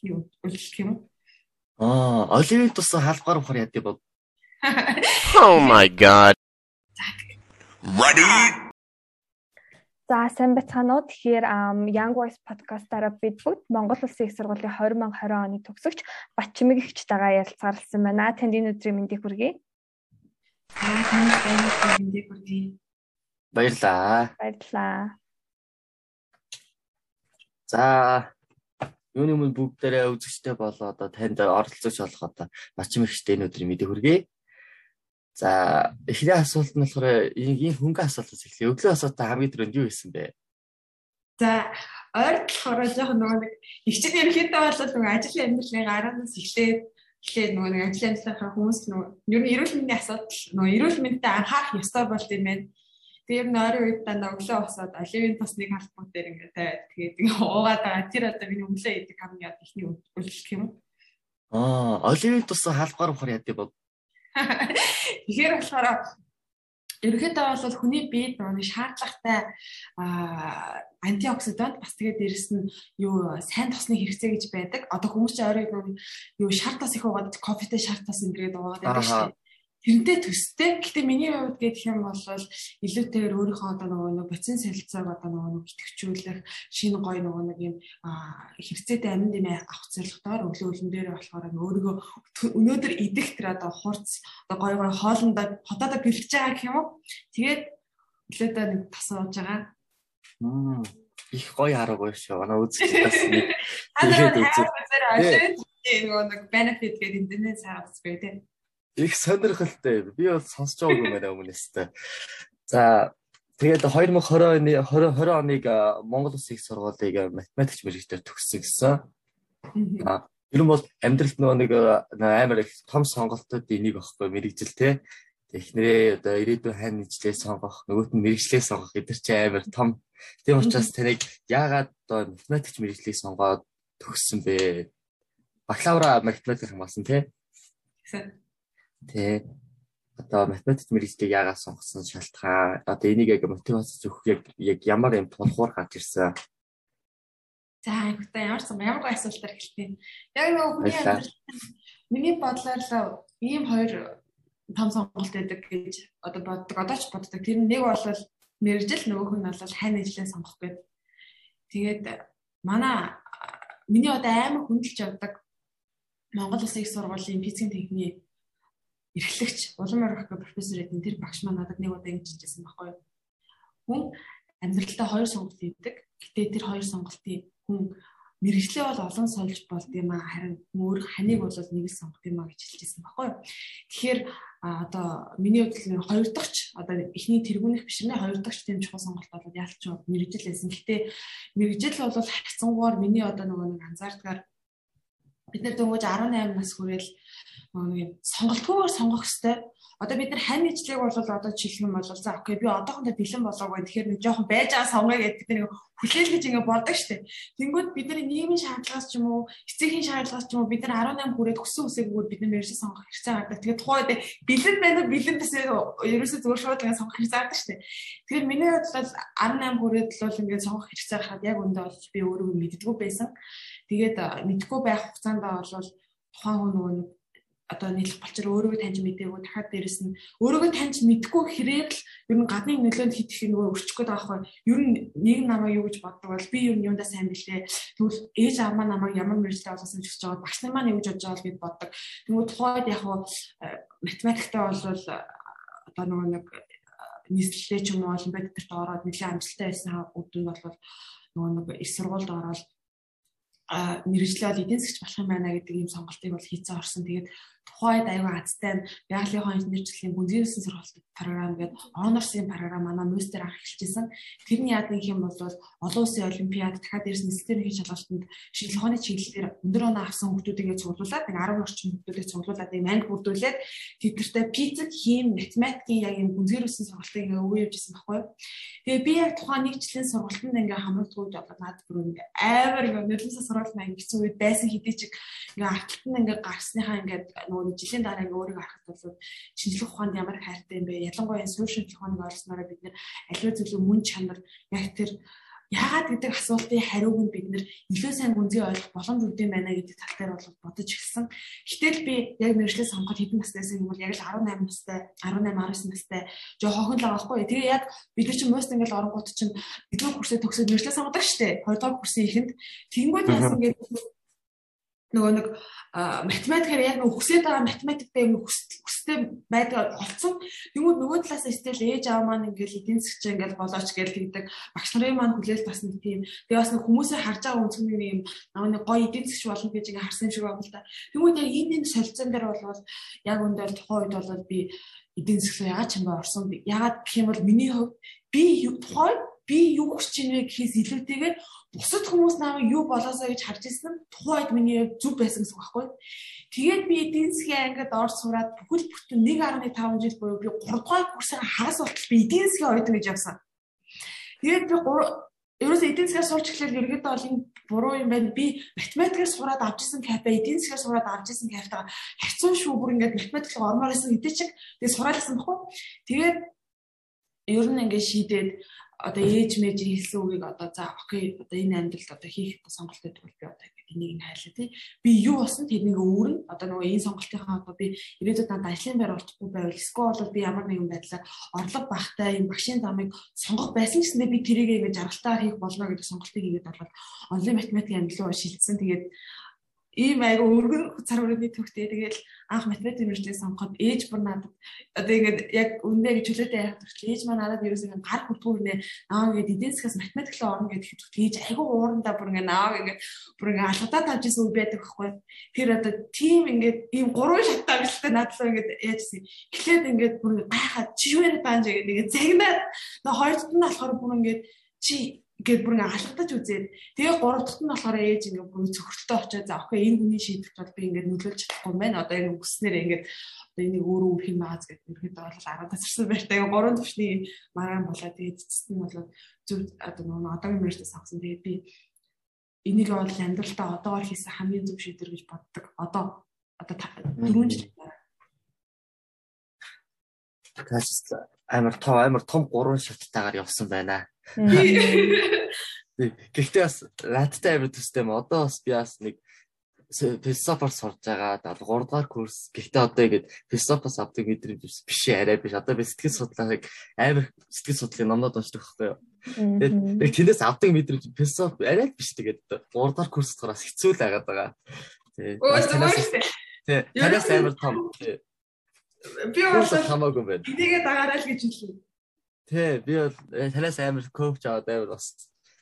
ихний үйлчлэх юм. Аа, оливын тусан хаалгаар ухаар яд бод. Oh my god. Ready? За сайн байцгаана уу. Тэгэхээр Young Voice podcast-аараа бид бүгд Монгол Улсын их сургуулийн 2020 оны төгсөгч Батчмэг ихчтэйгээ ярилцгаарлсан байна. Танд энэ өдрийн мэндийг хүргэе. Аа танд энэ мэндийг хүргэе. Баярлаа. Баярлаа. За юуны өмнө бүгдээрээ үзэгчтэй болоо одоо танд оролцож болох одоо ихчтэй энэ өдрийн мэндийг хүргэе. За эхний асуулт нь болохоор ийм хөнгөн асуултаас эхлэе. Өглөө асуултаа хамгийн түрүүнд юу хийсэн бэ? За ойр болохоор жоохон нөгөө нэг ихчид ерөнхийдөө бол нөгөө ажил амьдралын гараанаас эхлээд эхлээд нөгөө нэг ажил амьдралынхаа хүмүүс нөгөө ер нь эрүүл мэндийн асуудал нөгөө эрүүл мэндэд анхаарах ёстой болт юм байна. Тэр нь ойрын үед дандаа өглөө босоод оливын тусныг халбар дээр ингээд тавиад тэгээд уугаад байгаа. Тэр одоо миний өглөө идэг хамгийн ихний үйлчлэх юм. Аа, оливын тус халбаар ухаар яд юм Тэгэхээр болохоор ерөнхийдөө бол хүний биед нэг шаардлагатай антиоксидант бас тэгээд дээрэс нь юу сайн тосны хэрэгцээ гэж байдаг. Одоо хүмүүс чинь орой юу шар тас их уугаад кофетэй шар тас ингэрээд уугаад байдаг шүү дээ тэрнтэй төстэй. Гэхдээ миний хувьд гэх юм бол илүүтэйгээр өөрийнхөө одоо нөгөө нэг боцин солилцоог одоо нөгөө нэг итгэвчүүлэх шинэ гой нөгөө нэг юм хэрэгцээтэй аминд юм авах зорилготоор өглөө өлөн дээр болохоор өөрийгөө өнөөдөр идэх тэр одоо хурц одоо гой гой хоолндоо хотоодоо бэлгэж байгаа гэх юм уу. Тэгээд өглөөдөө нэг тас ууж байгаа. Их гоё хараагүй шүү. Манай үзэж бас нэг тэгээд үзээ. Нөгөө нэг benefit гэдэг энэ сайн үзбэй тийм их сонирхолтой. Би бол сонсож байгаагүй юм байна өмнөөс тэ. За тэгээд 2020 оны 2020 оныг Монгол Улсын их сургуулийг математикч мэрэгчлэр төгссөн гэсэн. Аа ер нь бол амьдралд нөгөө нэг амар их том сонголтууд энийг багхгүй мэрэгжил те. Эхнэрээ одоо ирээдүйн хань нийтлээ сонгох, нөгөөт нь мэрэгчлээ сонгох гэдэр чи амар том. Тийм учраас таныг яагаад одоо математикч мэрэгчлийг сонгоод төгссөн бэ? Бакалавра математик хамгаалсан те. Тэ одоо математик мэрэгчлийг яагаад сонгосон шалтгаан одоо энийг яг мотивац зөвөх яг яг ямар юм тулхуур гарч ирсэн. За айгуутай ямар ч ямар гой асуултаар эхэлтийн. Яг нөгөө хүний амьдрал миний бодлоор л ийм хоёр том сонголт байдаг гэж одоо боддог. Одоо ч боддог. Тэр нэг бол мэрэгжил нөгөөх нь бол хань ижлээ сонгох гэдэг. Тэгээд манай миний одоо амар хүндэлж явдаг Монгол Улсын их сургуулийн физикийн техникийн эрхлэгч улам орох профессор эдэн тэр багш маань надад нэг удаа ингэж хэлсэн байхгүй юу. Хүн амьдралдаа хоёр сонголт хийдэг. Гэтэ тэр хоёр сонголтын хүн мэрэгчлээ бол олон сольж болд юм а харин өөр ханыг бол нэг л сонгох юм а гэж хэлжсэн баггүй. Тэгэхээр одоо миний хувьд хоёр дахьч одоо эхний тэргүүнийх биш нэ хоёр дахьч тийм чухал сонголт бол ялч мэрэгжил байсан. Гэтэ мэрэгжил бол хайцангуугаар миний одоо нөгөө нэг анзаардгаар бид нар дөнгөж 18 нас хүрэл нэг сонголтгүйгээр сонгох хэвээр одоо бид нар хань ижлэг бол одоо юм бол за окей би одоохондоо бэлэн болоогүй тэгэхээр нэг жоохон байж байгаа сонгоё гэдэг бид нэг хүлээл гэж ингэ болдог штеп. Тэнгүүд бидний нийгмийн шаардлагаас ч юм уу эцгийн шаардлагаас ч юм уу бид нар 18 хүрээд өссөн үсээгүүгээр бид нар мэржил сонгох хэрэгцээ гардаг. Тэгээд тухайд бэлэн байна бэлэн бисээ ерөөсөө зүгээр шууд ингэ сонгох хэрэгцээ гардаг штеп. Тэгэхээр миний хувьд бол 18 хүрээд л бол ингэ сонгох хэрэгцээ гарахад яг өндөө бол би өөрөө мэддэггүй байсан. Тэгээд мэдгүй байх хугацаанд бол тухайн хүн нөгөө одоо нийлэх болчор өөрийгөө таньж мэдээгүй дахиад дээрэс нь өөрийгөө таньж мэдгүй хэрэг л ер нь гадны нөлөөнд хит их нөгөө өрчих гээд байгаа байхгүй. Ер нь нэг намайг юу гэж боддог бол би ер нь юундаа сайн бэлээ тэгвэл ээж аамаа намайг ямар мэрэгчлээ олгосон гэж байгаа багш нар маань юу гэж бодож байгаа гэд боддог. Тэгвэл тухайд яг хуу э, математиктэй бол э, одоо нөгөө нэг нийслэлээ ч юм уу олимпиад дээр ороод нэлээд амжилттай байсан үдэн бол нөгөө нэг их сургуульд ороод мэрэгчлээ бол эдийн засгч болох юм байна гэдэг ийм сонголтыг бол хийцэн орсон. Тэгээд тухайд аюу азтай байгалийн инженерчлэлийн бүнзээрсэн сургалт програм гэдэг онорсын програм манай мөстер анх эхэлжсэн. Тэрний яад нэг юм бол олон улсын олимпиад дахиад дээрс нислэгний шалгалтанд шинжлэх ухааны чиглэлээр өндөр оноо авсан хүмүүстийгээ цуглуулад нэг 10 орчим хүмүүстийг цуглуулад нэг манг бүрдүүлээд тэдэртээ физик, хим, математикийн яг юм бүнзээрсэн сургалтыг ингээ өгөө явьжсэн байхгүй. Тэгээ би яг тухайн нэг жилийн сургалтанд ингээ хамрагдгүй болоод надад бүр ингээ амар ингээ нөлөөсөө сургалт маань ингэсэн үед байсан хэдий ч ингээ арталтанд ингээ гарсныхаа ингээ нөгөө жилийн дараа ингээ өөрийгөө харахад бол шинжлэх ухаанд ямар хайртай юм бэ? Ялангуяа шинжлэх ухааныг ойлгосноор бид нэр аливаа зүйлийн мөн чанар яг тэр яагаад гэдэг асуултын хариуг нь бид нэр илүү сайн гүнзгий ойлгох боломж юм байна гэдэг тал дээр бол бодож ирсэн. Гэтэл би яг мэржлээ сонгоход хэдэн настайсэн юм бол яг л 18 настай, 18 19 настай жоо хохин л байгаа байхгүй. Тэгээ яг бид нар чинь мост ингээл оронгууд чинь бидний курсээ төгсөөд мэржлээ сонгодог штэ. 2 дугаар курсын ихэнд тэгэнгүүт яасан гэдэг нөгөө нэг математикаар яг нөгөө хүсээд байгаа математиктэй юм хүстэй байдаг олцсон. Тэнгүүд нөгөө талаас стил ээж аав маань ингээл эдийн засгч ингээл болооч гээл тэгдэг. Багш нарын маань хүлээл бас нэг тийм. Тэгээ бас нэг хүмүүсээ харж байгаа нэг юм нөгөө гоё эдийн засгч болно гэж ингээ харсан юм шиг байна л да. Тэнгүүд яг энэ энэ солилцоон дээр бол яг өндөр тухайн үед бол би эдийн засгийн яагаад ч юм ба орсон. Яагаад гэх юм бол миний хувьд би тухайн би юу хүсэж байна гэхээс илүүтэйгээр бусад хүмүүс намайг юу болоосоо гэж харж ирсэн нь тухайд миний зөв байсан гэсэн үг байхгүй. Тэгээд би эдийн засгийн ангид орж сураад бүхэл бүтэн 1.5 жил буюу би 3 дугаар курсын хагас болтол би эдийн засгийн оюутан гэж явсан. Тэгээд би ерөөсөө эдийн засгаар сурч эхлээл ерөөдөө бол энэ буруу юм байна. Би математикаар сураад авчихсан капа эдийн засгаар сураад авчихсан каптаа хэцүү шүү бүр ингээд математик ормоор байсан эдийн чиг тэгээд сураалсан баггүй. Тэгээд ер нь ингээд шийдээд одоо ээж мэж хэлсэн үгийг одоо за окей одоо энэ амьдралд одоо хийх сонголт гэдэг бол би одоо ингэ энийг нь хайлаа тий. Би юу болсон? Тэрнийг өөр нь. Одоо нөгөө энэ сонголтынхаа одоо би ирээдүйд надад ажлын байр олдохгүй байвал эсвэл бол би ямар нэгэн байдлаар орлого багтай энэ багшийн замыг сонгох байсан гэсэндээ би тэрийг ингэ жаргалтаар хийх болно гэдэг сонголтыг хийгээд бол онлайн математик амьдрал шилжсэн. Тэгээд ийм айгу өргөн цар өрөөний төвхтэй. Тэгэл анх математик мэржлээ сонгоход ээж бүр надад одоо ингээд яг үндэ гэж чөлөөтэй яах төрөл ээж маань надад ерөөс ингээд гар хүрдгүү нэ аа ингээд эдийн засгаас математик руу орно гэдэг хэлж ээж айгу уурандаа бүр ингээд аа ингээд бүр ингээд алгадаа тавьж исэн үе байдаг байхгүй тэр одоо тим ингээд ийм гурван шаттай бичлээ надлаа ингээд яажсэн эхлээд ингээд бүр гайхаад чи юу яриад байгаа юм ингээд загнаад нөө хоёр дахь нь болохоор бүр ингээд чи гээд бүр ингээ алгадаж үзээд тэгээ гурав дахь нь болохоор ээж ингээ бүр цөхрөлтөө очиод за окей энэ хүний шийдвэрт бол би ингээ нөлөөлж чадахгүй байна. Одоо энэ үснээр ингээ одоо энийг өөрөө үхэх юм бааз гэдэг ерөөдөө бол 10 тасарсан байртай гурван төвчний маргаан болоо тэгээ цэцэд нь бол зөв одоо нөгөө одоогийн мэржлээс авсан. Тэгээд би энийг бол амьдралтаа одоогоор хийсэн хамгийн зөв шийдвэр гэж боддог. Одоо одоо 4 жил Таас амар том амар том гурван шаттайгаар явсан байна. Гэхдээ бас латтай амар төстэй юм. Одоо бас би бас нэг философор сурж байгаа. 3 дугаар курс. Гэхдээ одоо ингэж философос авдаг мэдрэмж биш арай биш. Одоо би сэтгэл судлааг амар сэтгэл судлалын номнод уншдаг байхгүй юу? Тэгээд тэндээс авдаг мэдрэмж философи арай биш тэгээд 3 дугаар курс доороос хэцүү л агаад байгаа. Тэгээд танаас амар том. Би бол хамаагүй байна. Энийгээ дагаарай л гэж хэлсэн. Тий, би бол э, танаас амар коуч аваад амар бас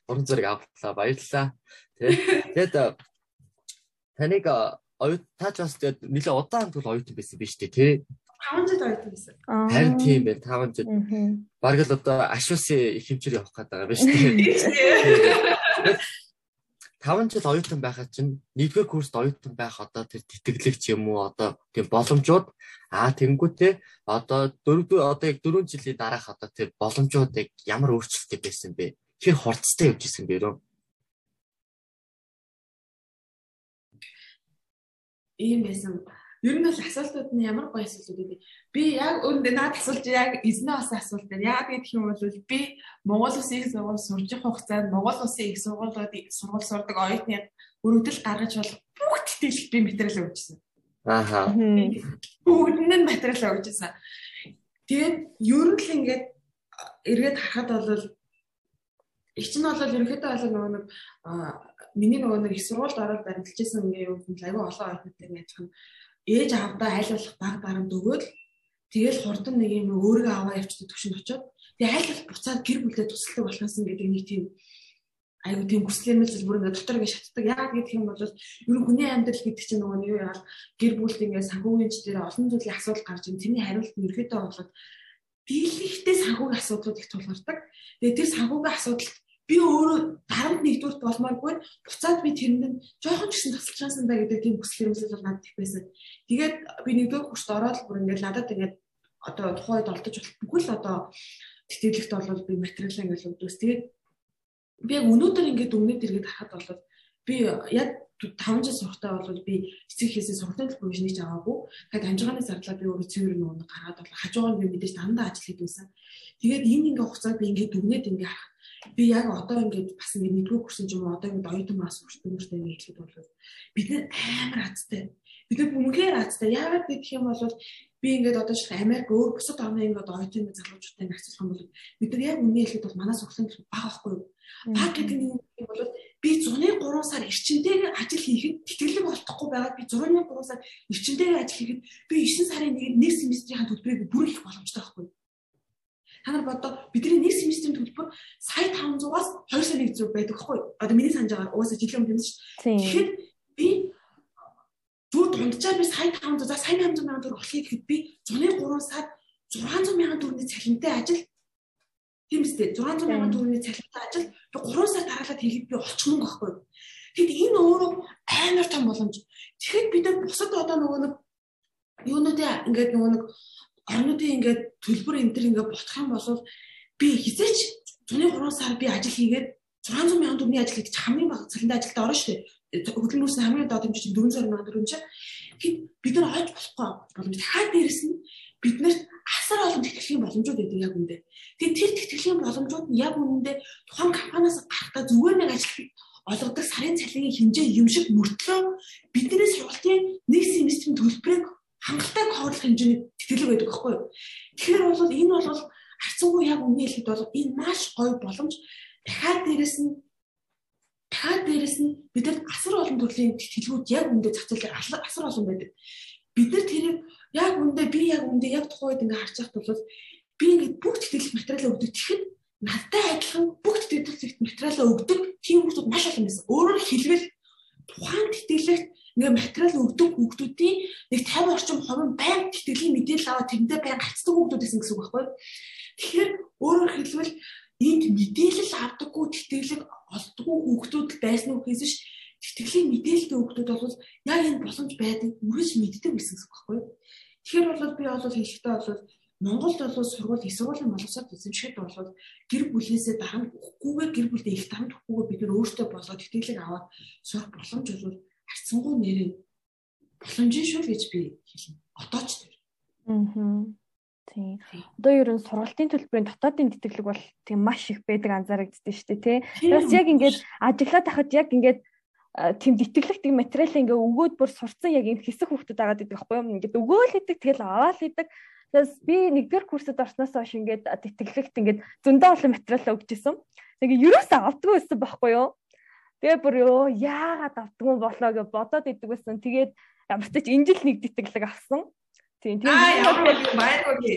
уран зэрэг автлаа. Баярлалаа. Тий. Тэгэд э, таныг оюут таач бас тэгээд нэлээ удаан тэгвэл оюутан байсан биз дээ, тий. 5 жил оюутан байсан. Харин тийм байна, 5 жил. Бараг л одоо ашуусын их хэмжээр явах гээд байгаа биз дээ. 5 жил оюутан байхад чинь нэгдүгээр курст оюутан байх одоо тэр тэтгэлэгч юм уу одоо тийм боломжууд аа тэнгуүтээ одоо дөрөвдүгээр одоо яг 4 жилийн дараах одоо тэр боломжууд яг ямар өөрчлөлттэй байсан бэ? Хэр хурцтай явж исэн бэ рүү? Ийм байсан. Ер нь бол асуултууд нь ямар гоё асуултууд вэ? Би яг үүндээ наад асуулт яг эзнээ бас асуулт байна. Яг гэх юм бол би Монгол Улсын их сургууль сурж явах хугацаанд Монгол Улсын их сургуулиуд сургууль сурдаг оюутны өргөдөл гаргаж бол бүгдтэй л би материал өгчсэн. Ааха. Бүгд нь материал өгчсэн. Тэгээд ер нь л ингээд эргээд харахад бол их чинь бол ерөнхийдөө бол нөгөө нэг миний нөгөө нэг их сургуульд ороод баримталжсэн ингээ юм айгүй олон оюутнууд ингээд ээж аавдаа айлуулах баг барамт өгөөд тэгэл хурдан нэг юм өөрийгөө аваа явчихдаг төвшөнд очиод тэгээ айлуулах буцаад гэр бүлдээ тусалдаг болохоос гэдэг нэг тийм айгу тийм хүслэмэл бүр ингээд дотор ингээд шатдаг. Яагаад гэх юм бол ер нь хүний амьдрал гэдэг чинь нөгөө юу яа гэр бүлд ингээд санхүүгийн дээр олон зүйлийн асуудал гарч ирэн тэрний хариулт нь ерөөдөө болоод дийлэхтэй санхүүгийн асуудлууд их тулгардаг. Тэгээ тэр санхүүгийн асуудалд би өөрөө дарамт нэгдүгürt болмооргүй буцаад би тэрэнд жоохон ч гэсэн тасалчаасан бай гэдэг тийм хүсэл эрмэлзэл бол надад их байсан. Тэгээд би нэгдүгээр курст ороод бүр ингээд надад ингээд одоо тухайд олдож бүхэл одоо тэтгэлэгт бол би материалаа ингээд өгдөөс. Тэгээд би яг өнөөдөр ингээд өмнөд иргэд харахад бол би яг 5 жил сурахтаа бол би эцэг хийсэн сургалтын төлбөрийг ч аваагүй. Тэгээд амжиргааны зардлаа би өөрөө цэвэр нөгөө гаргаад бол хажуугаар би мэдээж дандаа ажил хийдсэн. Тэгээд энэ ингээ хугацаанд би ингээ дүгнээд ингээ харах би яг одоо ингээд бас ингээд нэгдүгээр курсын юм одоо ингээд оюутан мас хүртэмэртэй ингээд хэлэхэд бол бид нэр амар азтай. Бид нар үнэхээр азтай. Яагаад гэх юм бол би ингээд одоо шиг Америк өөр бусад орны ингээд оюутан залуучуудтай харьцуулах юм бол бид нар яг үнэ хэлэхэд бол манай сургалтын бага байхгүй юу? Баг гэдэг нь юм бол би 103 сар эрчимтэйгээр ажил хийхэд тэтгэлэг олдохгүй байгаад би 103 сар эрчимтэйгээр ажил хийхэд би 9 сарын нэг нэг семестрийн төлбөрийг бүр их боломжтой байхгүй юу? Та нар бодоо бидний нэг семестрийн төлбөр сая 500-аас 2 сая 100 байдаг хгүй. Одоо миний санаж байгаа угаасаа жилийн өмнө шүү дээ. Тэгэхээр би зүр дунджаар би сая 500 за сая 500 мянган төгрөг олхийг гэхэд би 103 сард 600 мянган төгрөгийн цалинтай ажил тийм үстэй 600 мянган төгрөгийн цалинтай ажил би 3 сар дараалаад хийхэд би олчих мөнгө байхгүй. Тэгэд энэ өөрөө амар том боломж. Тэгэхэд бид нар бусад одоо нөгөө нэг юунуудаа ингээд нөгөө нэг орнуудын ингээд төлбөр энэ төр ингээд ботох юм бол би хизээч 103 сар би ажил хийгээд 600 сая төгрөгийн ажил хийж хамгийн бага цалинтай ажилд орно шүү дээ. Хөдөлмөрөөс хамгийн доод хэмжээ 400 сая төгрөг чинь тэгэд бид нар олж болохгүй боломж. Дахиад дээрэс нь бид нарт асар олон тэтгэлийн боломжууд байдаг яг үндэ. Тэгээд тэр тэтгэлийн боломжууд нь яг үндэ тухайн компаниас гарахтаа зүгээр нэг ажил олгодог сарын цалингийн хэмжээ юм шиг мөртлөө бидний сургалтын нэг семестрийн төлбөрийг хангалттай хоорлох хэмжээний тэтгэлэг байдаг байхгүй юу. Тэгэхээр бол энэ бол харцангуй яг үнэ хэлэхэд бол энэ маш гоё боломж дахиад дээрэс нь дахиад дээрэс нь бидэд асар олон төрлийн тэтгэлгүүд яг үндэ зах зээлээр асар олон байдаг. Бид нар тэрийг яг үндэ би яг үндэ яг тухайд ингээ харж байхад бол би ингээ бүх тэтгэлэг материалаа өгдөг. Тэгэхэд надтай адилхан бүх тэтгэлэг материалаа өгдөг тийм хүмүүс маш олон байсан. Өөрөөр хэлбэл тухайн тэтгэлэгт ингээ материал өгдөг хүүхдүүдийн нэг 50 орчим хувь байнга тэтгэлийн мэдээлэл аваад тэрнтэй байнга гацдаг хүүхдүүд гэсэн үг байхгүй. Тэгэхээр өөрөөр хэлбэл энд мэдээлэл авдаггүй тэтгэлэг олдгоо хүүхдүүд байсан уу гэсэн ш тэтгэлийн мэдээлэлтэй хүүхдүүд бол яг энэ боломж байдаг үргэлж мэддэг гэсэн үг байхгүй. Тэгэхээр бол би бол хэлэхдээ бол Монголд бол сургууль их сургуулийн боловсрол эзэмшихэд бол гэр бүлээсээ дарамт өгөхгүйгээр гэр бүлдээ их дарамт өгөхгүйгээр бид нөр өөртөө болоод тэтгэлэг аваад сурах боломж бол харцсангуй нэрээ боломжийн шүү гэж би хэлнэ. Одоо ч тэр. Аа. Тийм. Одоо ер нь сургалтын төлбөрийн дотоодын тэтгэлэг бол тийм маш их байдаг анзаарэгддээ шүү дээ, тий. Бас яг ингээд ажиглаад тахад яг ингээд тийм тэтгэлэг тийм материал ингээ өгөөд бүр сурцсан яг энэ хэсэг хүүхдүүд байгаа гэдэг байхгүй юм. Ингээд өгөөл идэг тэгэл аваад идэг. Тэгээс би нэгдүгээр курсд орсноос хойш ингээд тэтгэлэгт ингээд зөндөө олон материал өгч исэн. Тэгээ юус авдгүй байсан байхгүй юу? Тэгээ бүр ёо яагаад автгүй болоо гэж бодоод идэг байсан. Тэгээд ямар ч энэ жил нэг тэтгэлэг авсан. Тийм тийм.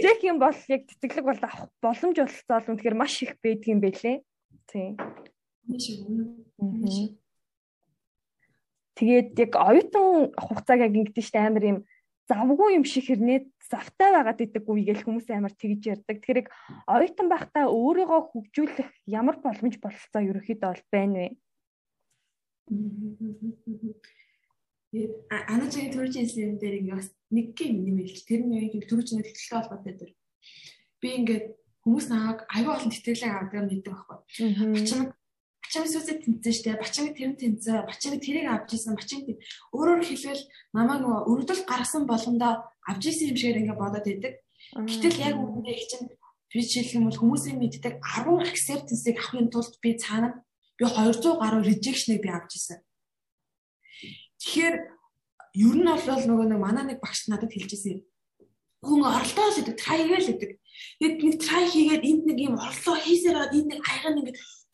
Чек юм бол яг тэтгэлэг бол авах боломж олцоо л үнэхээр маш их байдаг юм байлээ. Тийм. Тэгээд яг оюутан хугацааг яг ингэдэж штэ амар юм завгүй юм шиг хэрнээ завтай байгаад идэггүй гэж хүмүүс амар тэгж ярьдаг. Тэгэхээр оюутан байхдаа өөрийгөө хөгжүүлэх ямар боломж бололцоо ерөөхдөө бол байна вэ? Анаачгийн төржинсэн дээр ингээ бас нэг гин нэмэлт тэр нь яг төржиний тэтгэлгээ холбоотой дээр би ингээд хүмүүс нааг аюу олон тэтгэлэг авдаг мэддэг байхгүй. Бачимаг бачимаг сүсэд тэнцэн штэ. Бачимаг тэр нь тэнцээ бачимаг тэрийг авч исэн бачимаг өөрөөр хэлбэл намаа нөгөө өргөдөл гаргасан болгондоо авч исэн юм шиг ингээ бодоод байдаг. Гэтэл яг үүндээ их чинь би жишээлх юм бол хүмүүсийн мэддэг 10 acceptance-ыг авахын тулд би цаана би 200 гаруй rejection-ыг би авч ирсэн. Тэгэхээр ер нь бол нөгөө нэг манай нэг багш надад хэлжсэн юм. Хүн оролдоо л гэдэг, try гээл гэдэг. Тэгэд нэг try хийгээд энд нэг юм оролдоо хийсээр байгаа энд нэг аяга нэг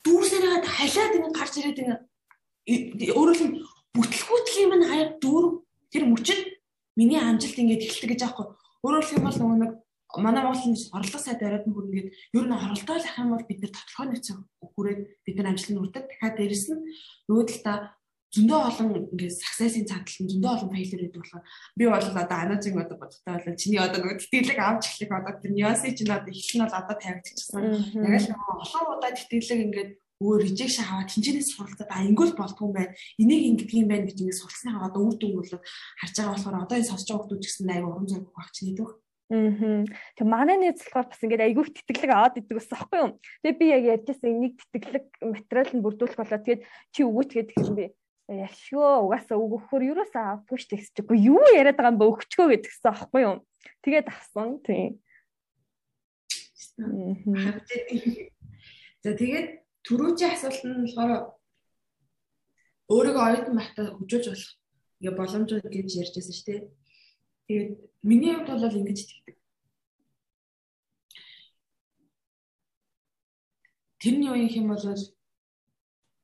дүүрсээр байгаа халиад ингэ гарч ирээд ингэ өөрөөр нь бүтлгүүтлийн юм аяг дүүр тэр мөчөд миний амжилт ингэж эхэлдэг гэж аахгүй. Өөрөөр хэлбэл нөгөө нэг манай Монголын орлого сайд оройд нь хүрнгээд ер нь оролдоо л ах юм бол бид нар тодорхой нэг цаг хүрээд бид нар амжилт нь хүрдэг. Дахиад дээрэс нь нөгөө талдаа зөндөө олон ингээд саксесын цаатал нь зөндөө олон фейлер гэдэг болохоор би бол одоо анажиг одоо бодтой бол чиний одоо нөгөө тэтгэлэг авч эхлэх одоо тэр ньюси чинь одоо эхлэл нь бол одоо тавигдчихсан. Яг л нөгөө олон удаа тэтгэлэг ингээд өөр rejection аваад тэнцэнээс суралцаад а болдгоо юм байна. Энийг ингэдэг юм байна гэж ингээд суралцсан хагаад үр дүн бол харж байгаа болохоор одоо энэ сонсож байгаа хүмүүс ч гэсэн аяга урам зориг гэдэг. Аа. Тэг манай нийт болохоор бас ингээд айгүйх тэтгэлэг аваад идэг ус аахгүй юу. Тэг би яг ярьжсэн энийг тэтгэлэг материал нь бүрдүүлэх болоо тэгээд чи өгөөч гэдэг юм би. Яшгөө угаасаа өгөхөр юусаа авахгүй шүү дээ гэсчихгүй юу яриад байгаа юм бэ өгчгөө гэдгсэн аахгүй юу. Тэгээд авсан тийм. За тэгээд Төрүүчийн асуулт нь болохоор өөрийгөө оюутан байхдаа хөгжүүлж болох ингээ боломжууд гэж ярьжсэн шүү дээ. Тэгээд миний хувьд бол ингэж тэгдэг. Тэрний үеийн хэм бол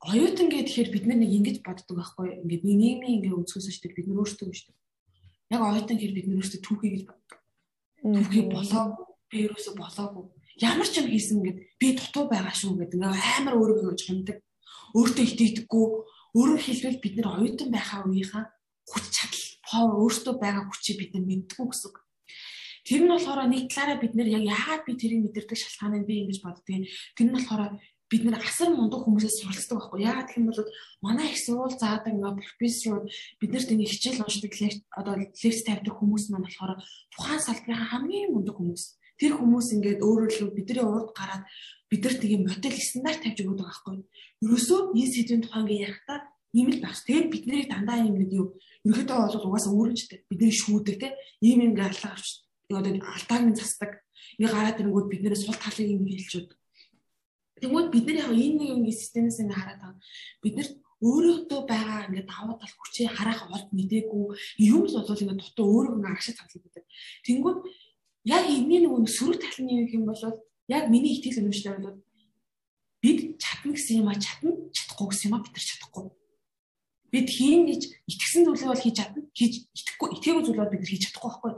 оюутан гэхээр бид нар нэг ингэж боддог байхгүй ингээд нэг нийгмийн ингээ өнцгөөс шүү дээ бид нар өөрсдөө шүү дээ. Яг оюутан гэхээр бид нар өөрсдөө түүхий гэж боддог. Түүхий болоо би ерөөсөө болоогүй. Ямар ч юм хийсэн ингээд би дутуу байгаа шүү гэдэг ингээ амар өөрийгөө хэмдэг. Өөртөө итгэдэггүй өөрөөр хэлбэл бид нар оюутан байхаа үеийнхаа хүч power өөртөө байгаа хүчийг бид нар мэддэггүй гэсэн. Тэр нь болохоор нэг талаараа бид нэр яг яагаад би тэрийг мэдэрдэг шалтгаан нь би ингэж боддгийг. Тэр нь болохоор бид нэр асар мундаг хүмүүсээс суралцдаг байхгүй. Яагаад гэх юм бол манай их сурвал заадаг ингээ профессорууд биднэрт ингээ хичээл уншдаг одоо лекц тавьдаг хүмүүс маань болохоор тухайн салбарын хамгийн мундаг хүмүүс. Тэр хүмүүс ингээд өөрөөр бидний урд гараад бидэрт нэг модель стандарт тавьж байгаа байхгүй. Ерөөсөө энэ сэдвийн тухай ингээ ярихдаа ийм л багс. Тэгээд бид нарыг дандаа юм нэг юу ерөөдөө бол угаасаа өөрөжтэй. Бидний шүүдэг те ийм ингээ алга авч одоо алдааг нь засдаг. Ингээ гараад ирэнгүүт бид нэрээ сул талыг ингээ хэлчихэд. Тэгмээд бид нар яг энэ нэг ингээ системээс ингээ хараад байгаа. Бид нар өөрөөдөө байгаа ингээ давуу тал хүчээ харах олд мдээгүй юм л бол ингээ дутуу өөрөө ингээ агшаа цаглаад байдаг. Тэнгүүд яг энэний нэг сөрөг талны юм юм бол яг миний итгэл үнэмшлэр бол бид чадна гэсэн юм а чадна чадахгүй гэсэн юм а бид нар чадахгүй. Бид хийн гэж итгэсэн зүйлээ бол хийж чадна. Хийж итгэхгүй итгээгүй зүйл бол бид хийж чадахгүй байхгүй.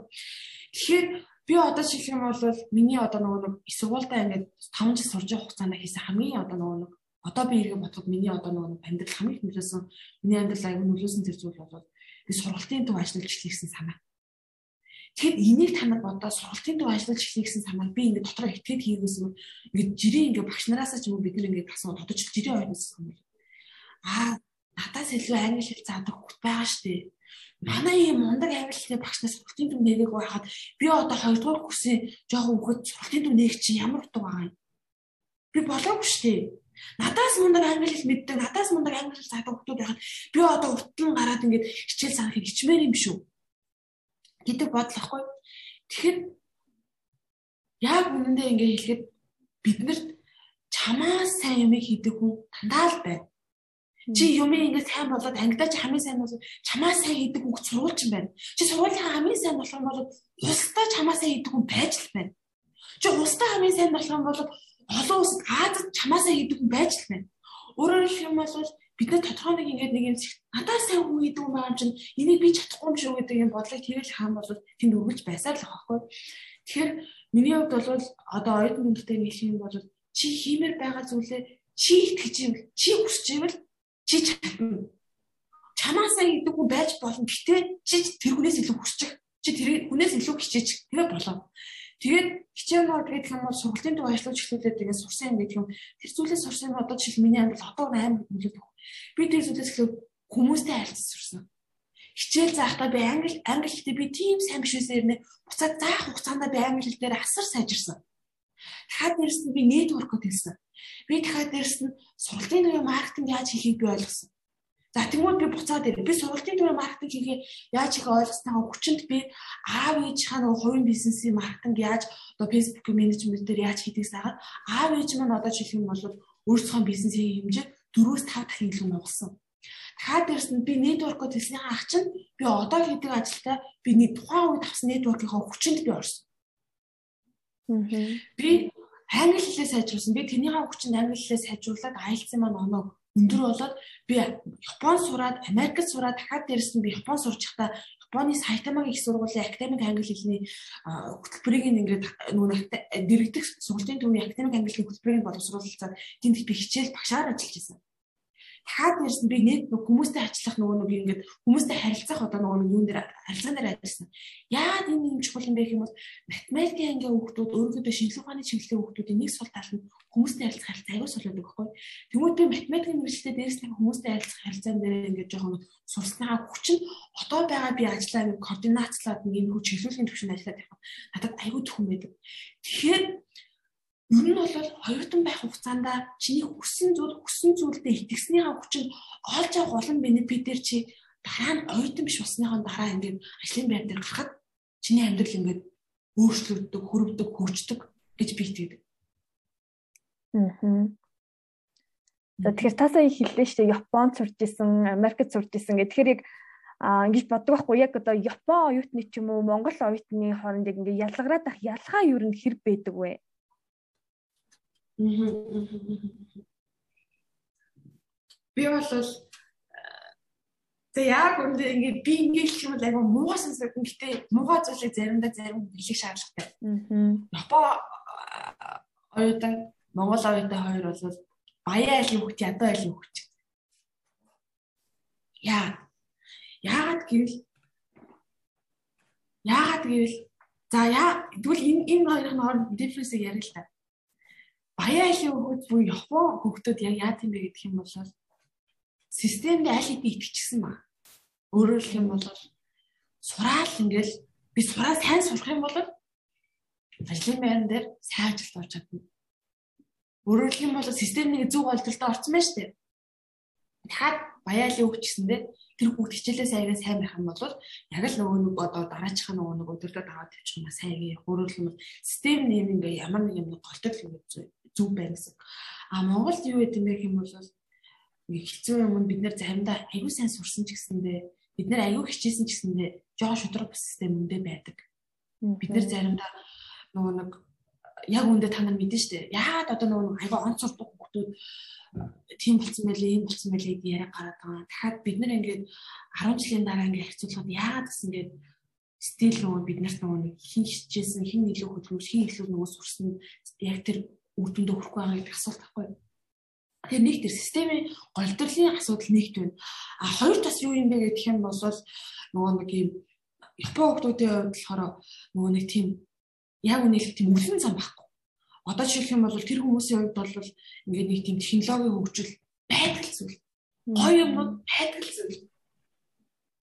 Тэгэхээр би одоо жишээ юм бол миний одоо нөгөө нэг сургуультай ингээд 5 жил сурж байгаа хугацаанд хийсэн хамгийн одоо нөгөө нэг одоо би иргэн бодоход миний одоо нөгөө амьдрал хамгийн нөлөөсөн миний амьдрал аягүй нөлөөсөн зэр зүйл бол би сургалтын төв ажиллаж эхлэсэн санаа. Тэгэхээр энийг та нар бодоо сургалтын төв ажиллаж эхлэсэн санаа би ингээд дотроо итгэж хийгээсэн ингээд жирийн ингээд багш нараасаа ч юм уу бид нэг ингээд асуу тодож жирийн ойноос юм аа надаас илүү англи хэл заадаг хүүхд байгаа шүү дээ манай ийм мундаг авилтны багшнаас сургалтын төв нэгийг байхад би одоо хоёрдугаар курсын жоохон хөхөд сургалтын төв нээг чи ямар утга байгаа юм? Би болоогүй шүү дээ надаас мундаг англи хэл мэддэг надаас мундаг англи хэл заадаг хүмүүс байхад би одоо уртлан гараад ингээд хичээл санахыг хичмээр юм шүү гэдэг бодол ахгүй. Тэгэхээр яг үнэндээ ингээд хэлэхэд биднэрт чамаас сайн юм хийдэг хүн дандаа л байна Чи юм ингээд сайн болоод ангидаа чи хамгийн сайн бол чамаас сайн хийдэг хүн сургууль ч юм байна. Чи сургуулийн хамгийн сайн болох юм бол устдаа чамаас сайн хийдэг хүн байж л байна. Чи устдаа хамгийн сайн болох юм бол олон улсад Азад чамаас сайн хийдэг хүн байж л байна. Өөрөөр хэлэх юм бол бид нар тодорхой нэг ингээд нэг юм надад сайн хүн хийдэг юм байгаа юм чинь энийг би чадахгүй юм шүү гэдэг юм бодлыг тэрэл хаан бол тэнд өргөж байсаар л байхгүй. Тэгэхээр миний хувьд бол одоо оюутан нэмэлтээр нэг юм бол чи хиймээр байгаа зүйлээ чи итгэж юм чи хүсч ивэл чи чадна. Чамаасаа идэггүй байж болно. Гэтэ чи тэр хүнээс илүү хүсчих. Чи тэр хүнээс илүү хичээж тэгээ болоо. Тэгээд хичээнүүд гэдэг юм бол сургалтын төв ажиллаж эхлүүлээд тэгээд сурсан юм гэдэг юм. Тэр зүйлээс сурсан нь одоо жишээл миний амьдрал одоо амар нөлөөдөг. Би тэр зүйлээс илүү хүмүүстэй харилцаж сурсан. Хичээл заахтаа би англи англи хэлтэй би тийм сайн биш байсан юм. Буцаад заах хугацаанд би англи хэл дээр асар сайжирсан. Дахиад нь би нэтворкод хэлсэн. Би дахиад дээрс нь сургалтын төвийн маркетинг яаж хийхийг би ойлгосон. За тэгмүүд би буцаад ирээ. Би сургалтын төвийн маркетинг хийхээ яаж хийх ойлгосныхаа хүчинд би аав ээжийнхаа нөгөө хувийн бизнесийн маркетинг яаж одоо Facebook менежмент дээр яаж хийдгийг саагаад аав ээж маань одоо жишээ нь бол өөрсдөө бизнесийн хэмжээ 4-5 дахин илүү нугалсан. Дахиад дээрс нь би нэтворкод хэлснийхаа ах чинь би одоо хийдэг ажилдаа би нэг тухайн үед авсан нэтворкийнхаа хүчинд би орсон. Би англи хэлээ сайжруулсан. Би тэрнийхээ хүчинд англи хэлээ сайжруулад IELTS-ийн маань оноо өндөр болоод би Япон сураад, Америкт сураад дахиад дээрэс нь би Япон сурч байхдаа Японы Сайтамагийн их сургуулийн академик англи хэлний хөтөлбөрийг ингээд нөгөө дэрэгдэх сургуулийн төвийн академик англи хэлний хөтөлбөрийг боловсруулсан. Тэнд би хичээл багшаар ажиллаж байсан дахиад нэрс нь би нэг хүмүүстэй ажиллах нөгөө нэг ингээд хүмүүстэй харилцах одоо нөгөө нэг юун дээр харилцаан дээр ажилласан. Яагаад энэ юм чухал юм бэ бол математикийн ангийн хүүхдүүд өөрөөдөө шинжилгээ ухааны чиглэлийн хүүхдүүдийн нэг сул тал нь хүмүүстэй харилцах харилцаа аягүй сул байдаг байхгүй. Тэгмээд би математикийн мэргэжлээ дээрс нь хүмүүстэй харилцах харилцаан дээр ингээд жоохон сурсныхаа хүч нь одоо байгаа би ажиллаа нэг координацлаад нэг юм хүү чиглэлийн төвшөнд ажиллаад явах. Надад аягүй төхөн байдаг. Тэгэхээр Ер нь бол оюутан байх хугацаанд чиний хүссэн зүйл хүссэн зүйлдээ итгэснийхаа хүчин олж авах олон бенефитээр чи дараа нь оюутан биш болсныхаа дараа ингээд ажлын байр дээр гарахад чиний амьдрал ингээд өөрчлөгддөг, хөрөвдөг, хөгждөг гэж би итгэдэг. Аа. За тэгэхээр та сая хэллээ шүү дээ Японд сурч исэн, Америкт сурч исэн гэх. Тэгэхээр яг ингэж боддог байхгүй яг одоо Япон оюутны ч юм уу Монгол оюутны хооронд яг ингээ ялгараад ах ялгаа юу н хэр байдаг вэ? Би бол за яг үндэ ингээ би ингээ хэлэх юм бол айгу муугай сонсдог. Гэтэ муугай зүйлийг заримдаа зарим хэлэх шаардлагатай. Япон оюутан Монгол оюутан хоёр бол баяа айлын хөвгт ядуу айлын хөвгт. Яа. Яагаад гэвэл яагаад гэвэл за яа тэгвэл энэ энэ хоёрын хооронд дифференсийг ярил л та. Баяа айлын хөвгт буюу Япон хөвгтүүд яг яа тийм бэ гэх юм бол системд аль хэдийн итгэчихсэн ба. Өөрөөр хэлэх юм бол сураал ингээл би сураа сайн сурах юм бол ажлын байран дээр сайн ажилд орж чадна Өөрөөр хэлэх юм бол системийн зөв голдолтой орсон шүү дээ. Дахиад баяалын үг гэсэндээ тэр бүгд хичээлээ саягаа сайн байх юм бол яг л нөгөө нэг одоо дараачих нөгөө нэг өдөртөө даваад тавьчих юм. Өөрөөр хэлбэл систем нэм ингээ ямар нэг юм голдол зөв байна гэсэн. А Монголд юу гэдэг юм бэ юм бол ингээ хэцүү юм бид нэр заримдаа аягүй сайн сурсан ч гэсэндээ бид нэр аягүй хичээсэн ч гэсэндээ жоо шудраг систем үндэ байдаг. Бид нэр заримдаа нөгөө нэг яг үндэ та нар мэдэн штэ. Яагаад одоо нөгөө айгаа онцор хүмүүс тийм болсон байлээ, ийм болсон байлээ гэдэг яриа гараад байгаа. Дахиад бид нар ингээд 10 жилийн дараа ингээд харьцуулахад яагаад гэсэн ингээд стил нөгөө бид нарт нөгөө нэг хин хичээсэн, хин илүү хөдөлмөр, хин илүү нөгөө сурсан яг тэр үр дүнд өгөхгүй байгаа гэдэг асуулт байхгүй. Тэгэхээр нэг тэр системийн голдрлын асуудал нэгт байна. А хоёр тас юу юм бэ гэх юм бол нөгөө нэг юм Япон хүмүүсийн хувьд болохоор нөгөө нэг тийм яг үнэхээр тийм үлэн зам байхгүй. Одоо жишээлх юм бол тэр хүмүүсийн хувьд бол ингээд нэг тийм технологийн хөгжил байдаг зүйл. Гоё юмнууд байдаг зүйл.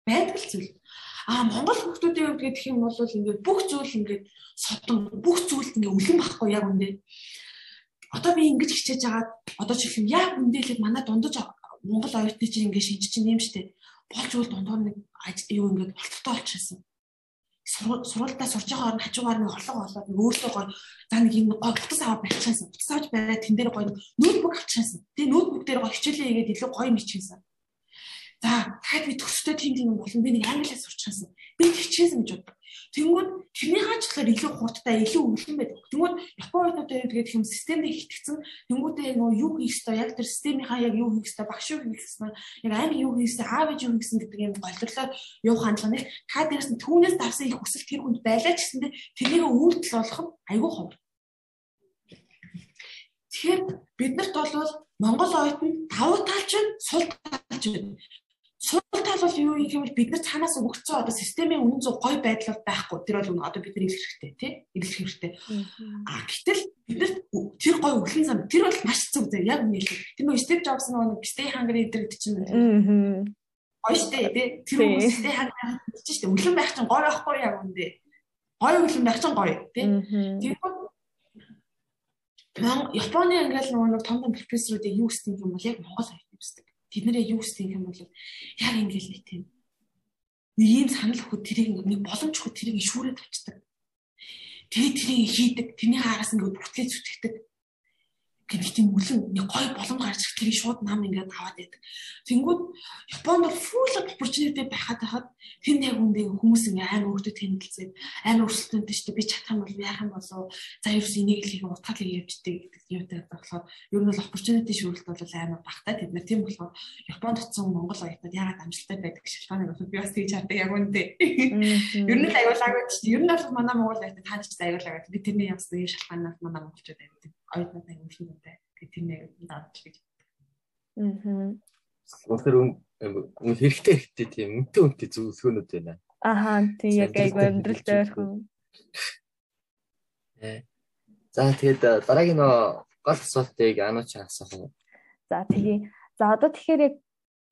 Байдаг зүйл. Аа Монгол хүмүүсийн хувьд гэх юм бол ингээд бүх зүйл ингээд содон бүх зүйлд ингээд үлэн байхгүй яг үндэ. Одоо би ингэж хичээж агаад одоо жишээлх юм яг үндэ л манай дундаж Монгол оюутны чинь ингээд шинжиж чинь юм штэ. Болж бол дундуур нэг юу ингээд болттой болчихсон сургуультай сурж байгаа орн хажуугаар нэг орлого олоод нэг өөртөө гоё за нэг юм гоё утас аваад барьчихсан. Утас аваад бариад тэн дээр гоё ноутбук авчихсан. Тэгээ ноутбук дээр гоё хичээлээ хийгээд илүү гоё мичсэн. За дахиад би төгсдөө тийм тийм болон би нэг англиас сурчихсан. Би хичээсэн гэж бод. Тэнгүүд тэрний хаачлаар илүү хурдтай, илүү өвлөн байдаг. Тэнгүүд Японд одоо тэгээд хэм системд итгэцэн тэнгүүдээ нөгөө юу хийх ёстой, яг тэр системийнхаа яг юу хийх ёстой, багш юу хийх ёстой, яг ами юу хийх ёстой, аав ээж юу хийсэн гэдэг юм голдрлоод явах хандлага нэг та дээрс нь түүнээс давсан их хүсэл тэр хүнд байлаа ч гэсэндээ тэрнийг үйлдэл болох нь айгүй ховор. Тэгэхээр биднэрт бол Монгол оюутан давуу талч нь сул талч нь Сул тал бол юу юм бол бид нар цаанаас өгөгдсөн одоо системийн үнэн зөв гой байдал байхгүй. Тэр бол одоо бид нар илэрх хэрэгтэй тий. Илэрх хэрэгтэй. А гэтэл бид нар тэр гой өглөн зам тэр бол маш зөв зэ яг үнэ хэлээ. Тэр нөө Steve Jobs нөгөө stay hungry гэдэг чинь гоё штэ тий. Тэр нөгөө stay hungry гэж штэ өглөн байх чинь гоё байхгүй яг үндэ. Гоё өглөн байх чинь гоё тий. Тэгвэл Японы ингээл нөгөө нэг том том профессоруудыг юу гэсэн юм бол яг Монгол хайх юмсдаг тэднэрээ юу гэсэн юм бол яг ингээл нэг тийм нэг юм санал өгөхөд тэрийг нэг боломж өгөхөд тэрийг ишүүрээд тавьчихдаг. Тэгээ тэрийг хийдэг. Тэрний хаараас ингээд бүртлээ зүтгэдэг гэдэг тийм үлэн нэг гой боломж гарч тэрийг шууд нам ингээд аваад байдаг. Тэнгүүд Японд бол full opportunity байхад хахад тэр яг үндэ хүмүүс ингээд амар өөртөө тэнэлцээд амар өрсөлдөөнтэй шүү дээ би чадах юм бол яах юм болов за ерөөс энийг л хийх утгаал явжтэй гэдэг юутай болохоор ер нь бол opportunity шүүлт бол амар багтаа тэд нар тийм болохоор Японд очсон Монгол оюутнууд ягаад амжилттай байдаг шалтгааныг бол би бас тэгж хардаг яг үндэ. Ер нь л аюулаагүй дээ. Ер нь бол манай Монгол оюутнууд таач аюулаагүй. Би тэрний явсан шалтгаанаас манай монголчууд аюултай оюутнууд аягүй их юмтай гэх тийм нэг дадч гэж. Аа. Өнөөдөр үн хэрэгтэй хэрэгтэй тийм үнтэй үнтэй зөвлөгөөнүүд байна. Аха тийм яг аягүй амьдрал дээрхэн. Э. За тэгээд э, дараагийн нөө гол асуултыг анууч асуух уу? За тэгээ. За одоо тэгэхээр яг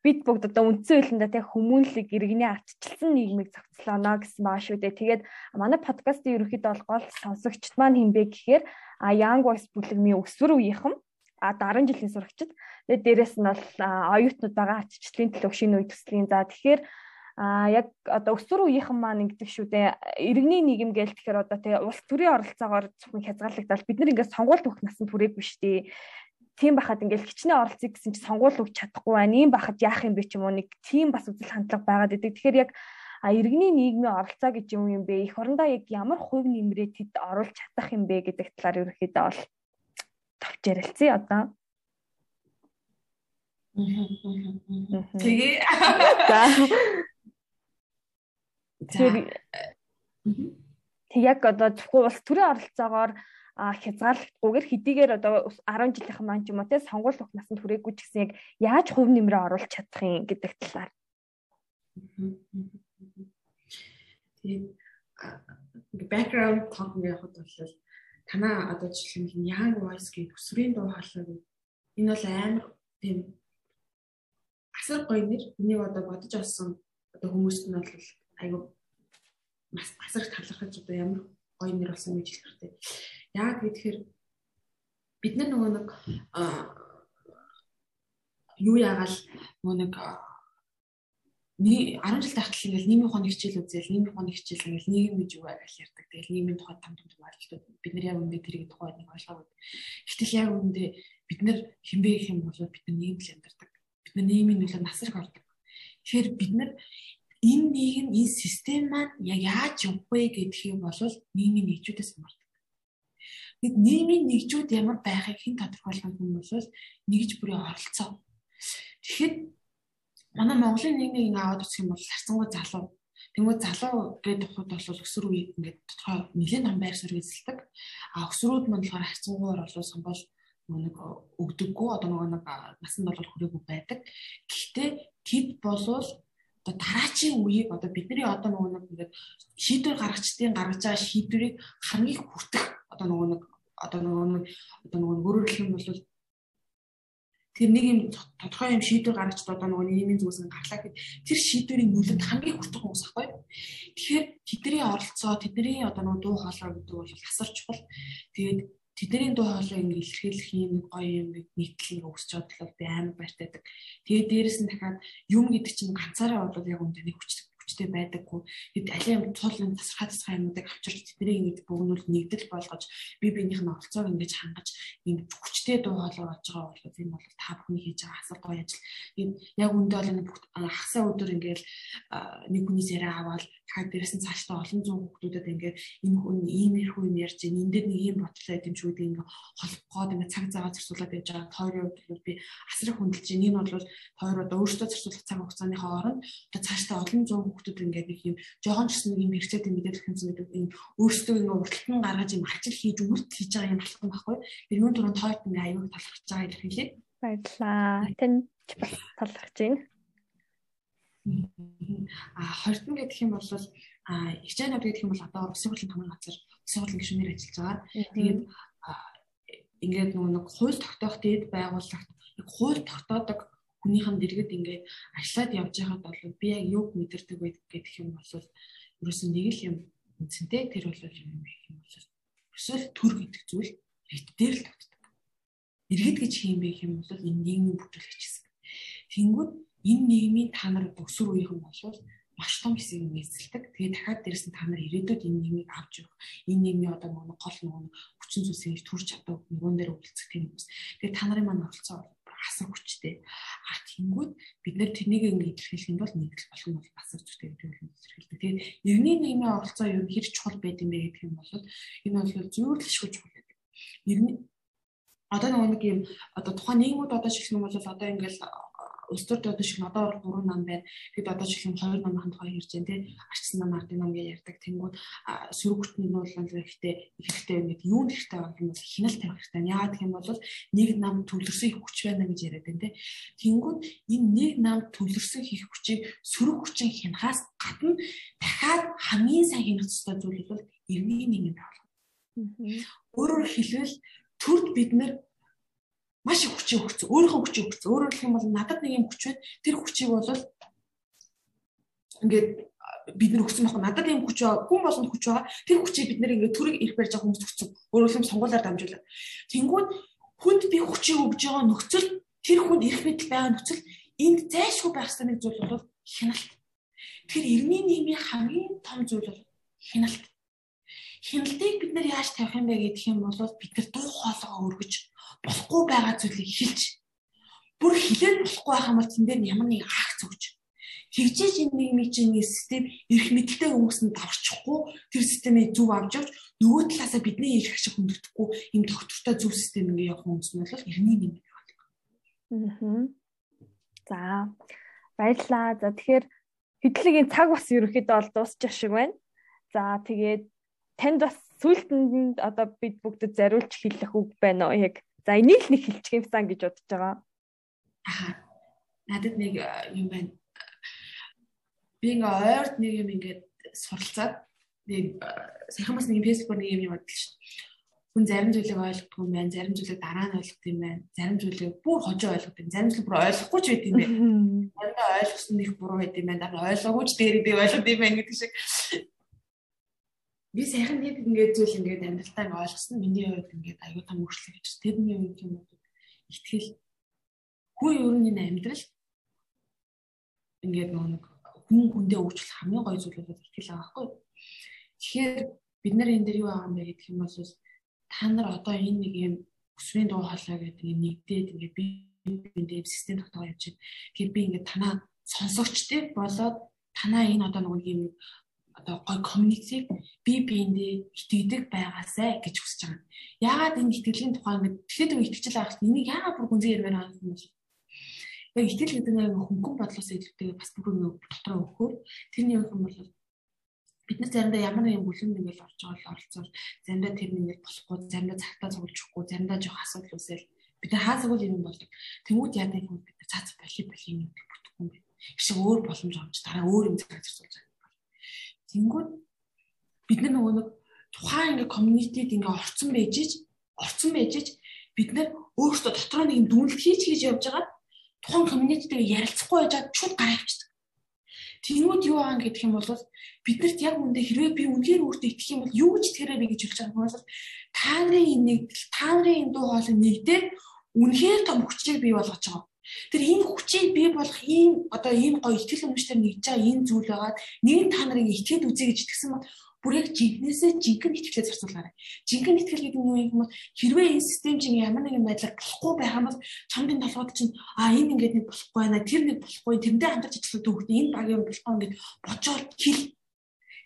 бид бүгд одоо үндсэн хөлөндөө тэг хүмүүнлэг иргэний ардчилсан нийгмийг зохицлооно гэсэн байгаа шүү дээ. Тэгээд манай подкастын ерөнхийдөө бол гол сонсогчд маань хинбэ гэхээр а Young Voice бүлэгмийн өсвөр үеийнхэн а 10 жилийн сурагчид тэгээд дээрэс нь бол оюутнууд байгаа ардчилтын төлөв шинэ үе төслийн за тэгэхээр а яг одоо өсвөр үеийнхэн маань ингэдэг шүү дээ. Иргэний нийгэм гээл тэгэхээр одоо тэгээ улс төрийн оролцоогоор зөвхөн хязгаарлагдал бид нар ингээд сонгуульд өгөх насанд хүрээгүй шүү дээ. тийм байхад ингээл хичнээн оролцъё гэсэн чи сонгуул өгч чадахгүй байна. Ийм байхад яах юм бэ ч юм уу нэг тийм бас үзэл хандлага байгаад идэг. Тэгэхээр яг а иргэний нийгмийн оролцоо гэж юм юм бэ? Эх орондоо яг ямар хувь нэмрээ тэд оруулж чадах юм бэ гэдэг талаар ерөөхдөө бол товч ярилцъя одоо. Тэгээ. За. Тэг яг одоо зөвхөн улс төрийн оролцоогоор хязгаарлагдгүйгээр хэдийгээр одоо 10 жилийнхэн маань ч юм уу те сонгуул өгөх насанд хүрээгүй ч гэсэн яг яаж хувь нэмрээ оруулах чадах юм гэдэг талаар. Тэгээд background talk явахад бол танаа одоо жишээ нь young voice гэх төсвийн дуу хоолой энэ бол амар тийм асар гоё нэр. Энийг одоо бодож олсон одоо хүмүүст нь бол айгу бас асар талархаж одоо ямар гоё нэр болсон гэж хэлэх хэрэгтэй. Яг тэгэхээр бид нар нөгөө нэг юу яагаал нөгөө нэг 10 жил тахтал ингээл нийгмийн ухааны хичээл үзэл нийгмийн ухааны хичээл ингээл нийгэм гэж юу гэж ярьдаг. Тэгэл нийгмийн тухай там том ойлголтууд бид нар яг үндэ тэрийг тухай нэг ойлгоогүй. Гэтэл яг үндэ бид нар хинбэ гэх юм бол бид нар нийгэмд амьдардаг. Бид нар нийгмийн нөлөө насраг ордог. Тэгэхээр бид нар энэ нийгэм энэ систем маань яг яаж явах вэ гэдгийг бол нийгмийн нэгжүүдээс хамаардаг. Бид нийгмийн нэгжүүд ямар байхыг хэн тодорхойлох юм бол нэгж бүрийн оролцоо. Тэгэхэд манай Монголын нийгмийг ингээ аваад үзэх юм бол харцангуй залуу. Тэнгүүд залуу гэдэг тухайд бол өсвөр үед ингээд тодорхой нэлээд том байр суурь эзэлдэг. А өсвөрүүд мань болохоор харцангуйар бол сонгол нэг өгдөггүй одоо нөгөө нэг насанд бол хүрээгүй байдаг. Гэхдээ тэд болвол одоо дараачийн үеийг одоо бидний одоо нөгөө нэг ингээд шийдвэр гаргачдын гаргаж байгаа шийдвэрийг хамгийн хүртэх одоо нөгөө нэг одоо нөгөө нэг одоо нөгөө өөрөөр хэлэх юм бол тэр нэг юм тодорхой юм шийдвэр гаргаж одоо нөгөө нийгмийн зүгээс нь гарлаа гэхэд тэр шийдвэрийн нөлөөд хамгийн хүртэх хүмүүс ахгүй. Тэгэхээр тэдний оролцоо тэдний одоо нөгөө дуу хоолой гэдэг бол асар чухал. Тэгээд тэдний дуу хоолой ингэ илэрхийлэх юм гоё юм нийтлэл өгсөж бодлоо би амар баяртайдаг. Тэгээд дээрэс нь дахиад юм гэдэг чинь ганцаараа бол яг үндэ нэг хүч хүчтэй байдаггүй. Тэд алин юм тул юм тасархай тасархай юмнуудыг авчирч тэднийг ингэж бөгнүүл нэгдэл болгож би биенийх нь оролцоог ингэж хангаж ингэ хүчтэй дуу хоолой болж байгаа бол энэ бол та бүхний хийж байгаа асар гоё ажил. Энэ яг үндэ бол энэ хасаа өдөр ингээл нэг хүнээс яриа аваад дахиад дээрэс нь цаашдаа олон зуун хүмүүсүүдэд ингээд энэ хүн иймэрхүү юм ярьж байна. Энд дээр нэг юм бодлоо юм шүү дээ ингээд холбогоод ингээд цаг цагаа зарцуулаад байж байгаа. Тойрын хувьд би асар их хүндэлж байна. Энэ бол тойр одоо өөртөө зарцуулах цаг хугацааныхаа оронд одоо цаашдаа олон зуун хүмүүс ингээд нэг юм жоохон ч гэсэн нэг юм хэрэгцээтэй мэдээлэл хэмжээ гэдэг юм өөртөө ингээд урталтан гаргаж юм ачил хийж үлд хийж байгаа юм болохгүй байхгүй. Тэр юун дөрөв тойрт ингээд аюул талархаж байгаа илэрхийлээ. Баярлаа. Тэн ч бас талархаж байна. А хордон гэдэг юм бол а хичээнүүд гэдэг юм бол одоо усын хурлын тамгын газар усын хурлын гишүүнээр ажиллаж байгаа. Тэгээд ингээд нөгөө нэг хууль тогтоох дээд байгууллагт яг хууль тогтоодог хүнийх нь дэргэд ингээд ажиллаад явж байхад бол би яг юг мэдэрдэг вэ гэдэг юм бол ерөөсөн нэг л юм үнцэнтэй тэр бол юм юм бол өсөл төр гэдэг зүйл рит дээр л тогтдог. Иргэд гэж юм бэ юм бол энэ нийгмийн бүтээгч гэсэн. Тэнгүүд энэ нийгмийн та нар өсвөр үеийнхэн болвол маш том хэсэг нь эзэлдэг. Тэгээ дахиад дээрэс нь та нар ирээдүйд энэ нийгмийг авч явах, энэ нийгмийн одоо нөгөө гол нөгөө хүчин зүйлсийг төрж чадах нэгэн дээр үйлцэх тийм хүмүүс. Тэгээ та нарын маань оролцоо асар хүчтэй. А тэнгүүд бид нэр тэрнийг ингэ илэрхийлэх юм бол нэгдэл болох нь бол бас зүгтэй гэдэг нь илэрхийлдэг. Тэгээд иргэний нийгмийн оролцоо юу хэр чухал байд юм бэ гэдэг юм бол энэ бол зөвлөшгүй чухал байдаг. Иргэний одоо нөгөө нэг юм одоо тухайн нийгмүүд одоо шигэх юм бол одоо ингээл улс төр одоо шиг одоо 3 нам байна. Тэгэд одоо шиг юм 2 намын тухай ярьж байна тий. Арчсан нам ардын нам гэж ярьдаг. Тэнгүүд сөрөгтний нуулал хэрэгтэй хэрэгтэй ингээд юу хэрэгтэй байгаа юм бол хяналт тавих хэрэгтэй. Яагаад гэх юм бол нэг нам төвлөрсөн их хүч байна гэж яриад байна тий. Тэнгүүд энэ нэг нам төвлөрсөн их хүчийг сөрөг хүчин хянахаас гадна дахиад хамгийн сайн хянах ёстой зүйл бол иргэний нийгэм байгуулах. Өөрөөр хэлбэл төрд бид нар маш их хүчийг өгсөн. Өөрийнхөө хүчийг өгсөн. Өөрөөр хэлэх юм бол надад нэг юм хүч байна. Тэр хүчийг бол ингээд бид нар өгсөн байхгүй надад юм хүч байгаа. Хүн болгонд хүч байгаа. Тэр хүчийг бид нэр ингээд төрөг ирэх барьж байгаа хүмүүс өгсөн. Өөрөөр хэлбэл сонгуулиар дамжуулаад. Тэнгүүд хүнд би хүчийг өгж байгаа нөхцөл тэр хүнд ирэх мэдл байгаа нөхцөл энд зайлшгүй байх ёстой нэг зүйл бол хяналт. Тэгэхээр иргэний нийгмийн хамгийн том зүйл бол хяналт. Хяналтыг бид нар яаж тавих юм бэ гэдэг юм бол бид нар дуу хоолойгоо өргөж болохгүй байгаа зүйлийг хэлж бүр хилээд болохгүй байх юм бол тэн дээр ямар нэг акц өгч тэгжээж энэ нийгмийн чинь систем эрх мэдэлтэй хүмүүс нь даварчихгүй тэр системийг зөв авч явж нөгөө талаасаа бидний эрх ашиг хүндэтгэхгүй юм доктортой зөв систем ингээ явах хүмүүс нь бол эртний нэг байна. За баярлаа. За тэгэхээр хэдлийн цаг бас ерөөхдөө бол дуусчих шиг байна. За тэгээд танд бас сүултэнд одоо бид бүгд зариулж хэлэх үг байна уу яг. За энийг л нэг хэлчих юмсан гэж бодож байгаа. Аа. Надад нэг юм байна би ингээ ойрд нэг юм ингээд суралцаад нэг саяхан бас нэг фэйсбүүк нэг юм юм бодлоо шүү. Хүн зарим зүйлийг ойлгохгүй юм байна, зарим зүйлийг дараа нь ойлгох юм байна, зарим зүйлийг бүр хожоо ойлгох юм, зарим зүйлийг бүр ойлгохгүй ч байт юм байна. Заримдаа ойлгосон их буруу байт юм байна, дараа ойлгоогүй ч дээр би ойлгох юм байна гэдэг шиг. Би саяхан нэг ингээд зүйл ингээд амьдралтаа ингээ ойлгосон. Миний хувьд ингээд аюу там өөрчлөлт гэж. Тэрний үед юм уу итгэл хүн ер нь энэ амьдрал ингээд нэг хүн хүндээ өөрчлөх хамгийн гоё зүйл бол итгэл байгаа байхгүй. Тэгэхээр бид нар энэ дээр юу юм бэ гэдэг юм бол та нар одоо энэ нэг юм өсвийн дуу хоолой гэдэг юм нэгдээд ингээд би биндээ систем тогтоогоо явж байна. Тэгэхээр би ингээд танаа сонсогчтой болоод танаа энэ одоо нэг юм одоо гой коммуникатив би биендээ итгэдэг байгаасай гэж хүсэж байгаа. Яагаад энэ итгэлийн тухай ингээд тэгэхэд итгэжл авах энийг яагаад бүр гүнзгий ярмаар байгаа юм бэ? Яг итгэл гэдэг нь хөнгөн бодлоос идэвхтэй бас бүр нэг дотроо өгөхөөр тэрний юм бол бид нар заримдаа ямар нэгэн бүлэнд ингээл орж байгаа оролцоор заримдаа тэр нэг болохгүй заримдаа цагтаа цуглахгүй заримдаа жоох асуудал үүсэл бид нар хаасаг үл юм болдог. Тэнгүүд яадаг юм бид нар цаац боли боли юм бүтэхгүй юм байна. Их шиг өөр боломж авч дараа өөр юм цаг зарцуулж. Тэнгүүд бид нар нөгөө нэг тухайн ингээ комьюнитид ингээ орцсон байж ич орцсон байж ич бид нар өөрсдөө дотроо нэг дүнлэг хийж хийж явж байгаа тухайн комьюнититэйгээ ярилцахгүй байжгаад шууд гараа авчихдаг. Тэнгүүд юу аа гэдэг юм бол биднэрт яг үндэ хэрвээ би үнээр өөртөө итгэх юм бол юу гэж итгэрээ би гэж хэлж байгаа юм бол та нарын энэ нэгдэл та нарын энэ дуу хоолой нэгдээд үнэхээр том хүчийг бий болгож байгаа. Тэр энэ хүчийг бий болгох ийм одоо ийм гоё итгэл үнэмштэй нэгж байгаа энэ зүйл байгаад нэг та нарыг итгээд үзье гэж итгэсэн бол бүр яг жинхнээсээ жинхэнэ итгэлээ зарцуулаарай. Жинхэнэ итгэл гэдэг нь юу юм бол хэрвээ энэ систем чинь ямар нэгэн байдлаар болохгүй байх юм бол чамдын толгойд чинь а энэ ингээд нэг болохгүй байна. Тэр нэг болохгүй. Тэрнээ хамтарч ажиллах төвхний энэ баг юм болохгүй ингээд бочоод хэл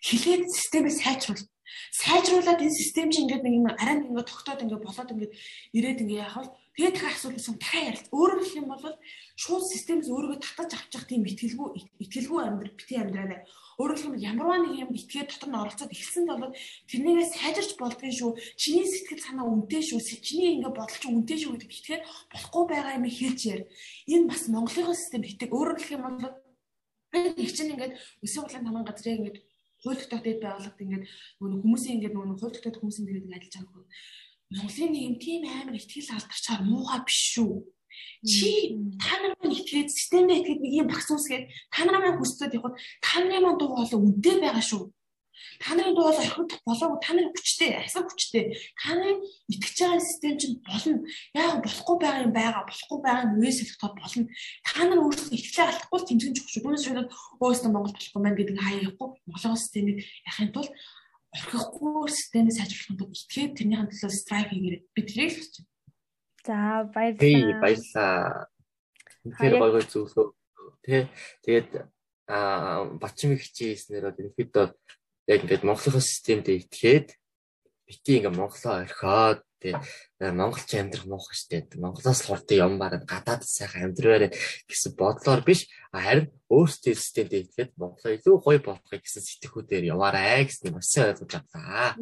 хэлээд системээ сайжруул. Сайжруулад энэ систем чинь ингээд нэг юм арай нэг ингээд тогтоод ингээд болоод ингээд ирээд ингээд яхав Тэгээд дахиад асуулсан дахиад ярилц. Өөрөөр хэлэх юм бол шууд системээс өөрийгөө татаж авчих тийм итгэлгүй итгэлгүй амьдрал бити амьдраарай. Өөрөөр хэлэх юм ямарваа нэг юм итгээд дотор нь оролцоод эхэлсэн бол тэрнийгээ сайжирч болдгийн шүү. Чиний сэтгэл санаа үнэтэй шүү. Чиний ингээ бодол чинь үнэтэй шүү гэдэг итгээд болохгүй байгаа юм хэлж яар. Энэ бас Монголын систем хитэг. Өөрөөр хэлэх юм бол их чинь ингээд өсвөр хурлын таман газрыг ингээд хууль тогтоодод байгууллагад ингээд нөгөө хүмүүсийн ингээд нөгөө хууль тогтоодод хүмүүсийн тэгээд ажиллаж байгаа Монголын нэг юм тийм амар ихтгэл алдарчаар муухай биш шүү. Чи та нар маань итгээд системдээ итгээд нэг юм багс усгээд та нар маань хүсчихэд явахад та нарын маань дуу хоолой үнэтэй байгаа шүү. Та нарын дуу хоолой орхидох болоогүй та нарын хүчтэй, асар хүчтэй. Та нарын итгэж байгаа систем чинь болно. Яг болохгүй байгаа юм байгаа, болохгүй байгаа юм үес хэлэхэд болно. Та нар өөрсдөө итгэлээ алдахгүй тэмцэн жих шүү. Түүнээс шууд өөстөө Монгол болохгүй маань гэдэг хаяахгүй Монголын системийг яхахын тулд орхихгүй системээ сайжруулахын тулд итгээд тэрнийхэн төлөө страйк хийгээрэй. Би тэрийг л хэлж байна. За баярлалаа. Тий баярлалаа. Тэгэхээр гой гой зөвлөө. Тэ тэгээд аа бачим их хийснээр ерөнхийдөө яг ингээд Монголын системд итгээд бити ингээд Монголоо орхиод тий монголч амьдрах муухай штэ монголоос хурдан юм бараад гадаад сайхан амьдраарэ гэсэн бодлоор биш харин өөрсдөө системд итгэхэд монголоо илүү гоё болгохыг гэсэн сэтгхүүдээр яваарай гэсэн бас ойлгож авлаа.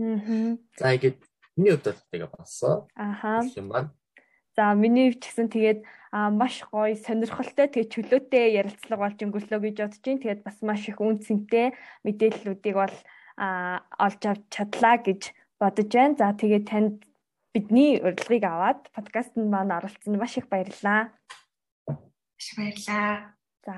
За ингээд миний хувьд бол тэгээ болсон. Аха. За миний ч гэсэн тэгээд а маш гоё сонирхолтой тэгээ чөлөөтэй ярилцлага болж өнгөрлөө гэж бодож байна. Тэгээд бас маш их үн цэнтэй мэдээллүүдийг бол а олж авч чадлаа гэж бодож байна. За тэгээд танд бидний урилгыг аваад подкастт маань оролцсон маш их баярлалаа. Маш баярлалаа. За